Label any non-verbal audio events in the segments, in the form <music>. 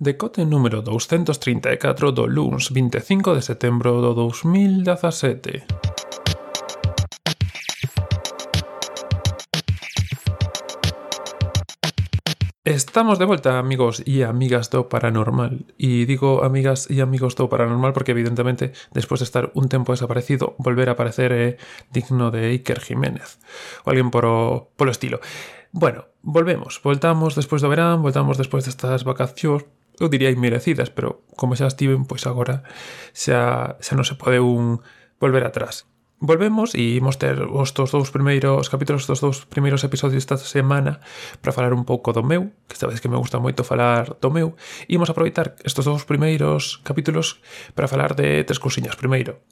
Decote número 234 do luns 25 de setembro do 2017. Estamos de volta, amigos e amigas do Paranormal. E digo amigas e amigos do Paranormal porque, evidentemente, despois de estar un tempo desaparecido, volver a aparecer é digno de Iker Jiménez. Ou alguén por o, polo estilo. Bueno, volvemos, voltamos despois do verán, voltamos despois destas vacacións, eu diría inmerecidas, pero como xa estiven, pois agora xa, xa non se pode un volver atrás. Volvemos e imos ter os dos dous primeiros capítulos dos dous primeiros episodios desta semana para falar un pouco do meu, que sabes que me gusta moito falar do meu, e imos aproveitar estes dous primeiros capítulos para falar de tres cousiñas. Primeiro,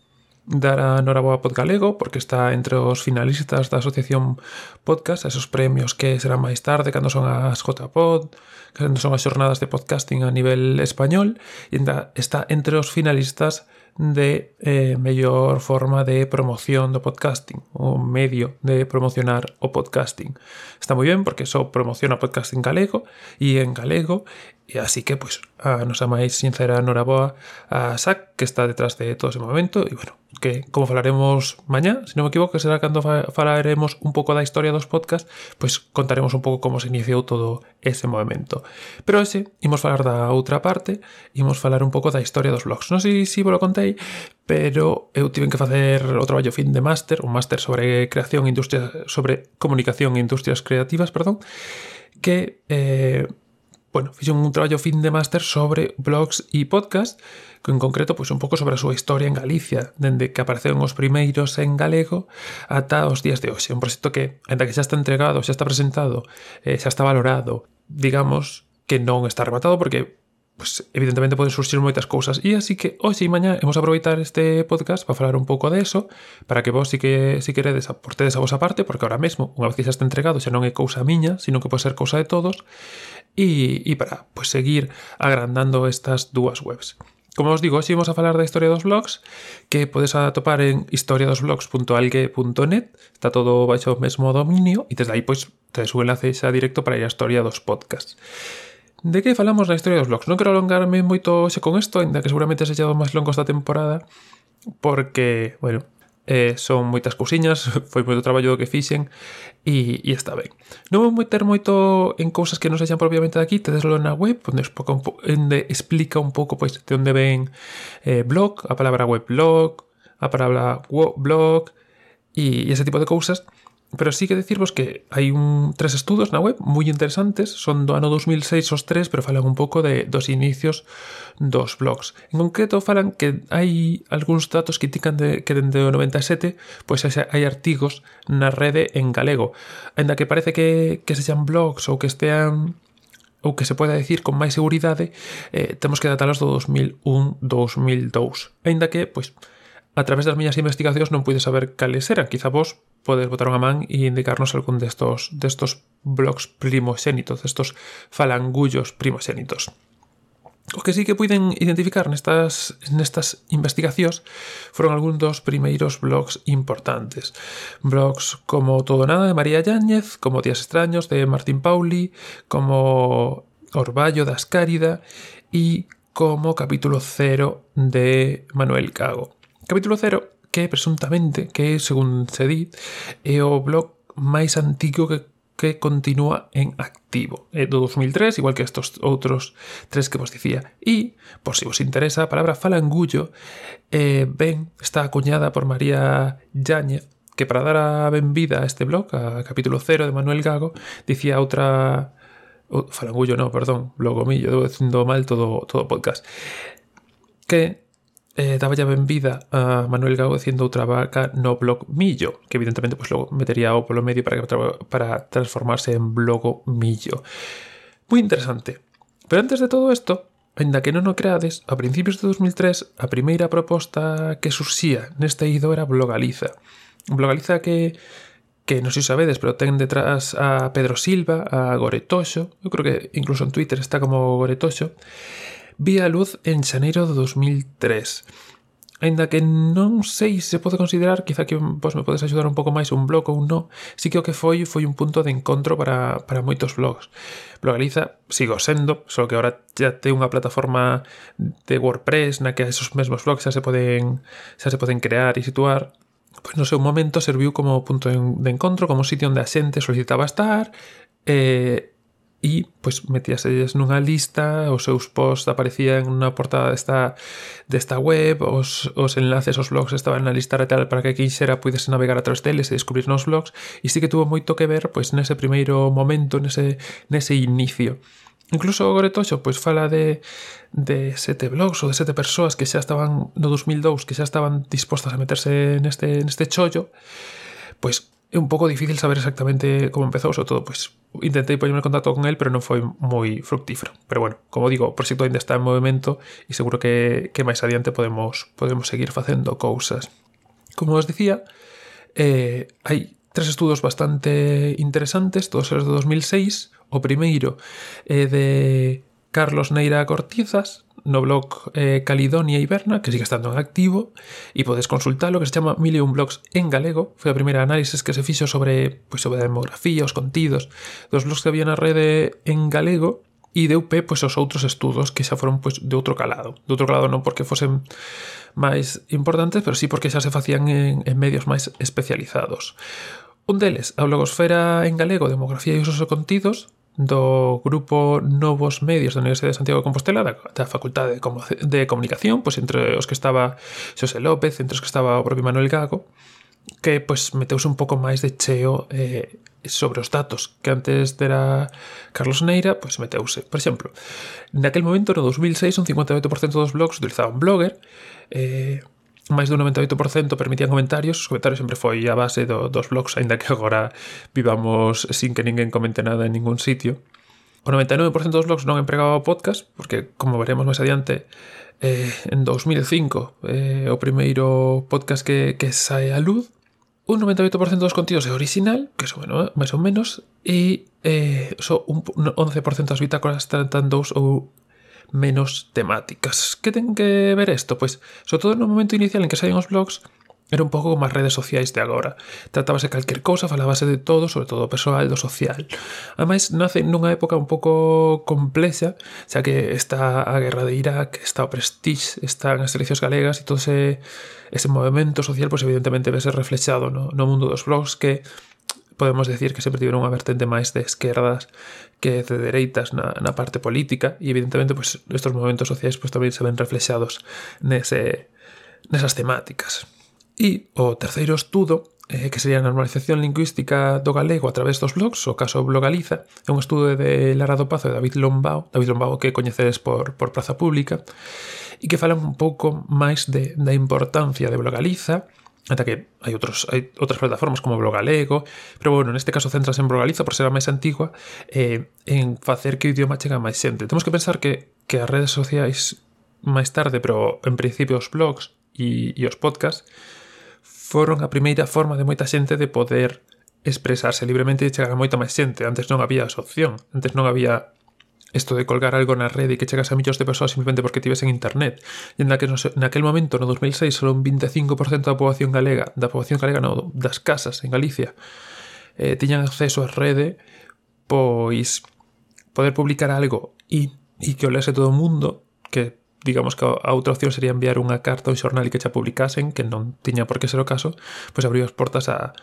dar a Noraboa Podgalego porque está entre os finalistas da Asociación Podcast, esos premios que serán máis tarde cando son as JPod, cando son as xornadas de podcasting a nivel español, e está entre os finalistas de eh, mellor forma de promoción do podcasting, o medio de promocionar o podcasting. Está moi ben porque só promociona podcasting galego e en galego E así que, pois, a nosa máis sincera noraboa a SAC, que está detrás de todo ese momento, e, bueno, que, como falaremos mañá, se non me equivoco, será cando falaremos un pouco da historia dos podcast, pois contaremos un pouco como se iniciou todo ese movimento. Pero ese, imos falar da outra parte, imos falar un pouco da historia dos blogs. Non sei se si vos lo contei, pero eu tiven que facer o traballo fin de máster, un máster sobre creación, industria, sobre comunicación e industrias creativas, perdón, que... Eh, bueno, fixen un traballo fin de máster sobre blogs e podcast, que en concreto pois un pouco sobre a súa historia en Galicia, dende que apareceron os primeiros en galego ata os días de hoxe. Un proxecto que, ainda que xa está entregado, xa está presentado, eh, xa está valorado, digamos que non está rematado porque pues, evidentemente poden surgir moitas cousas. E así que hoxe e mañá hemos aproveitar este podcast para falar un pouco de eso, para que vos si que si queredes aportedes a vosa parte, porque ahora mesmo, unha vez que xa está entregado, xa non é cousa miña, sino que pode ser cousa de todos, e para pues, seguir agrandando estas dúas webs. Como os digo, hoxe vamos a falar da historia dos blogs que podes atopar en historiadosblogs.algue.net está todo baixo o mesmo dominio e desde aí pois tes o enlace xa directo para ir a historia dos podcasts De que falamos na historia dos blogs? Non quero alongarme moito con isto, ainda que seguramente se dos máis longos da temporada, porque, bueno, eh, son moitas cousiñas, <laughs> foi moito traballo do que fixen e, e está ben. Non vou meter moito en cousas que non sexan propiamente daqui, tedeslo na web, onde explica un, onde explica un pouco pois, de onde ven eh, blog, a palabra web blog, a palabra blog e, e ese tipo de cousas. Pero sí que decirvos que hai un, tres estudos na web moi interesantes, son do ano 2006 os tres, pero falan un pouco de dos inicios dos blogs. En concreto falan que hai algúns datos que indican de, que dende o 97 pois hai artigos na rede en galego, ainda que parece que, que sexan blogs ou que estean ou que se poda decir con máis seguridade, eh, temos que datalos do 2001-2002. Ainda que, pois, pues, a través das miñas investigacións non pude saber cales eran. Quizá vos podes botar unha man e indicarnos algún destos, destos blogs primoxénitos, destos falangullos primoxénitos. O que sí que puiden identificar nestas, nestas investigacións foron algúns dos primeiros blogs importantes. Blogs como Todo Nada de María Yáñez, como Días Extraños de Martín Pauli, como Orballo da Ascárida e como Capítulo Cero de Manuel Cago. Capítulo 0, que presuntamente, que según se di, é o blog máis antigo que que continúa en activo. É do 2003, igual que estos outros tres que vos dicía. E, por si vos interesa, a palabra falangullo eh, ben está acuñada por María Yáñez, que para dar a benvida a este blog, a capítulo 0 de Manuel Gago, dicía outra... Oh, falangullo, no, perdón, blogomillo, debo dicindo mal todo, todo podcast. Que eh, daba ya benvida a Manuel Gago diciendo outra vaca no blog Millo, que evidentemente pues, logo metería o polo medio para, transformarse en blogo Millo. Moi interesante. Pero antes de todo isto, Ainda que non o creades, a principios de 2003 a primeira proposta que surxía neste ido era Blogaliza. Blogaliza que que non sei se sabedes, pero ten detrás a Pedro Silva, a Goretoxo, eu creo que incluso en Twitter está como Goretoxo, vi a luz en xaneiro de 2003. Ainda que non sei se pode considerar, quizá que vos me podes axudar un pouco máis un blog ou non, si que o que foi foi un punto de encontro para, para moitos blogs. Blogaliza sigo sendo, só que ahora xa te unha plataforma de WordPress na que esos mesmos blogs xa se poden, xa se poden crear e situar, pois no seu momento serviu como punto de encontro, como sitio onde a xente solicitaba estar, eh, e pois metíaselles nunha lista, os seus posts aparecían na portada desta, desta web, os, os enlaces aos blogs estaban na lista tal para que quixera pudese navegar a través deles e descubrir nos blogs, e sí que tuvo moito que ver pois nese primeiro momento, nese, nese inicio. Incluso Goretoxo pois fala de, de sete blogs ou de sete persoas que xa estaban no 2002 que xa estaban dispostas a meterse neste, neste chollo pois un pouco difícil saber exactamente como empezou, sobre todo, pois intentei poñerme en contacto con el, pero non foi moi fructífero. Pero bueno, como digo, o proxecto ainda está en movimento e seguro que, que máis adiante podemos, podemos seguir facendo cousas. Como os dicía, eh, hai tres estudos bastante interesantes, todos eles de 2006. O primeiro é de Carlos Neira Cortizas, no blog eh, Calidonia Iberna, que sigue estando en activo, e podes consultalo, que se chama Mil un blogs en galego, foi a primeira análisis que se fixo sobre, pois, sobre a demografía, os contidos dos blogs que había na rede en galego, e deu pé pois, aos outros estudos que xa foron pois, de outro calado. De outro calado non porque fosen máis importantes, pero sí porque xa se facían en, en medios máis especializados. Un deles, a blogosfera en galego, demografía e usos e contidos, do grupo Novos Medios da Universidade de Santiago de Compostela da, da Facultade de, Com de Comunicación pois entre os que estaba Xosé López entre os que estaba o propio Manuel Gago que pois meteuse un pouco máis de cheo eh, sobre os datos que antes dera Carlos Neira pois meteuse, por exemplo naquel momento no 2006 un 58% dos blogs utilizaban Blogger eh, máis do 98% permitían comentarios, os comentarios sempre foi a base do, dos blogs, aínda que agora vivamos sin que ninguén comente nada en ningún sitio. O 99% dos blogs non empregaba o podcast, porque, como veremos máis adiante, eh, en 2005 eh, o primeiro podcast que, que sae a luz, un 98% dos contidos é original, que son bueno, máis ou menos, e eh, só so un, un 11% das bitácoras tratan dous ou menos temáticas. Que ten que ver isto? Pois, sobre todo no momento inicial en que saían os blogs, era un pouco como as redes sociais de agora. Tratábase calquer cousa, falábase de todo, sobre todo o personal, do social. Ademais, nace nunha época un pouco complexa, xa que está a guerra de Irak, está o Prestige, están as eleccións galegas e todo ese, ese movimento social, pois evidentemente vese reflexado no, no mundo dos blogs que podemos decir que sempre tiveron unha vertente máis de esquerdas que de dereitas na, na parte política e evidentemente pues, estos movimentos sociais pues, tamén se ven reflexados nese, nesas temáticas. E o terceiro estudo eh, que sería a normalización lingüística do galego a través dos blogs, o caso Blogaliza, é un estudo de Lara do Pazo e David Lombao, David Lombao que coñecedes por, por Praza Pública, e que falan un pouco máis de, da importancia de Blogaliza, Ata que hai outros hai outras plataformas como Blogalego, pero bueno, neste caso centras en Blogaliza por ser a máis antigua eh, en facer que o idioma chega a máis xente. Temos que pensar que, que as redes sociais máis tarde, pero en principio os blogs e, e os podcasts foron a primeira forma de moita xente de poder expresarse libremente e chegar a moita máis xente. Antes non había esa opción, antes non había Esto de colgar algo na rede e que chegas a millóns de persoas simplemente porque tives en internet. E en que no, naquel momento, no 2006, só un 25% da poboación galega, da poboación galega no, das casas en Galicia, eh, tiñan acceso á rede, pois poder publicar algo e, e que o lese todo o mundo, que digamos que a outra opción sería enviar unha carta a un xornal e que xa publicasen, que non tiña por que ser o caso, pois abriu as portas a,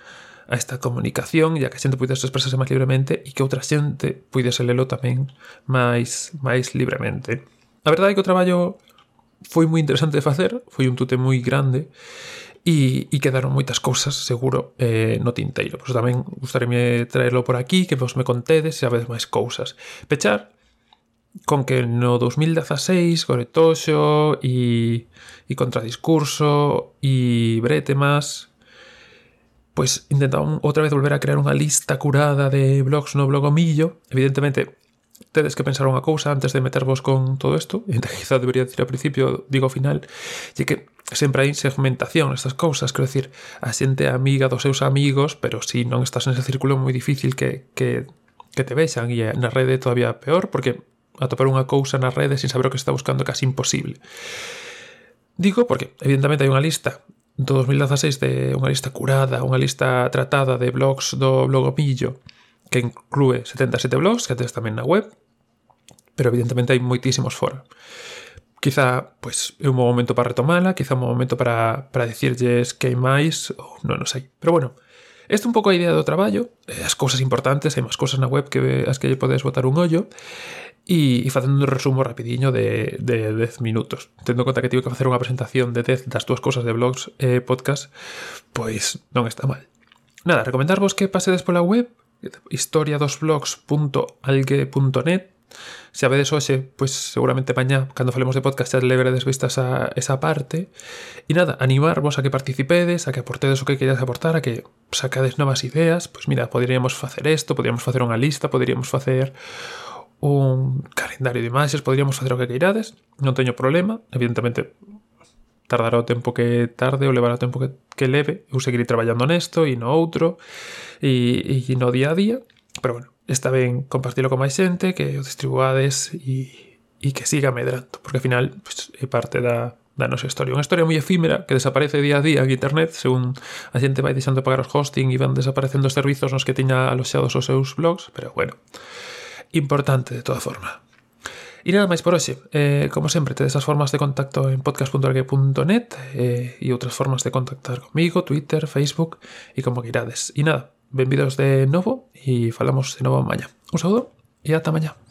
a esta comunicación e a que a xente pudese expresarse máis libremente e que outra xente pudese lelo tamén máis, máis libremente. A verdade é que o traballo foi moi interesante de facer, foi un tute moi grande e, e quedaron moitas cousas, seguro, eh, no tinteiro. Pois tamén gustaríame traerlo por aquí, que vos me contedes e a vez máis cousas. Pechar con que no 2016 Goretoxo e, e Contradiscurso e Bretemas pues intentaban otra vez volver a crear unha lista curada de blogs no blogomillo. Evidentemente, tedes que pensar unha cousa antes de metervos con todo isto, <laughs> e quizá debería decir ao principio, digo ao final, e que sempre hai segmentación nestas cousas, quero decir, a xente amiga dos seus amigos, pero si non estás nese círculo moi difícil que, que, que te vexan, e na rede todavía peor, porque atopar unha cousa na rede sin saber o que está buscando é casi imposible. Digo porque, evidentemente, hai unha lista do 2016 de unha lista curada, unha lista tratada de blogs do Blogomillo, que inclúe 77 blogs que tes tamén na web, pero evidentemente hai moitísimos fora. Quizá, pois, é un momento para retomala, quizá un momento para, para dicirlles que hai máis, ou non, non sei. Pero bueno, É un pouco a idea do traballo, as cousas importantes, hai máis cousas na web que as que botar un ollo, e, e facendo un resumo rapidiño de, de 10 minutos. Tendo en conta que tive que facer unha presentación de 10 das túas cousas de blogs e eh, podcast, pois non está mal. Nada, recomendarvos que pasedes pola web historiadosblogs.algue.net Se a vedes hoxe, pois seguramente mañá, cando falemos de podcast, xa leveredes vistas a esa parte. E nada, animarvos a que participedes, a que aportedes o que querías aportar, a que sacades novas ideas. Pois mira, poderíamos facer isto, poderíamos facer unha lista, poderíamos facer un calendario de imaxes, poderíamos facer o que queirades, non teño problema, evidentemente tardará o que tarde ou levará o tempo que, que leve, eu seguirei traballando nesto e no outro e, e no día a día, pero bueno, está ben compartilo con máis xente, que o distribuades e, e que siga medrando, porque ao final pues, é parte da, da nosa historia. Unha historia moi efímera que desaparece día a día en internet según a xente vai deixando de pagar os hosting e van desaparecendo os servizos nos que tiña aloxados os seus blogs, pero bueno, importante de toda forma. E nada máis por hoxe. Eh, como sempre, tedes as formas de contacto en podcast.org.net eh, e outras formas de contactar comigo, Twitter, Facebook e como queirades. E nada, benvidos de novo e falamos de novo maña. Un saúdo e ata mañá.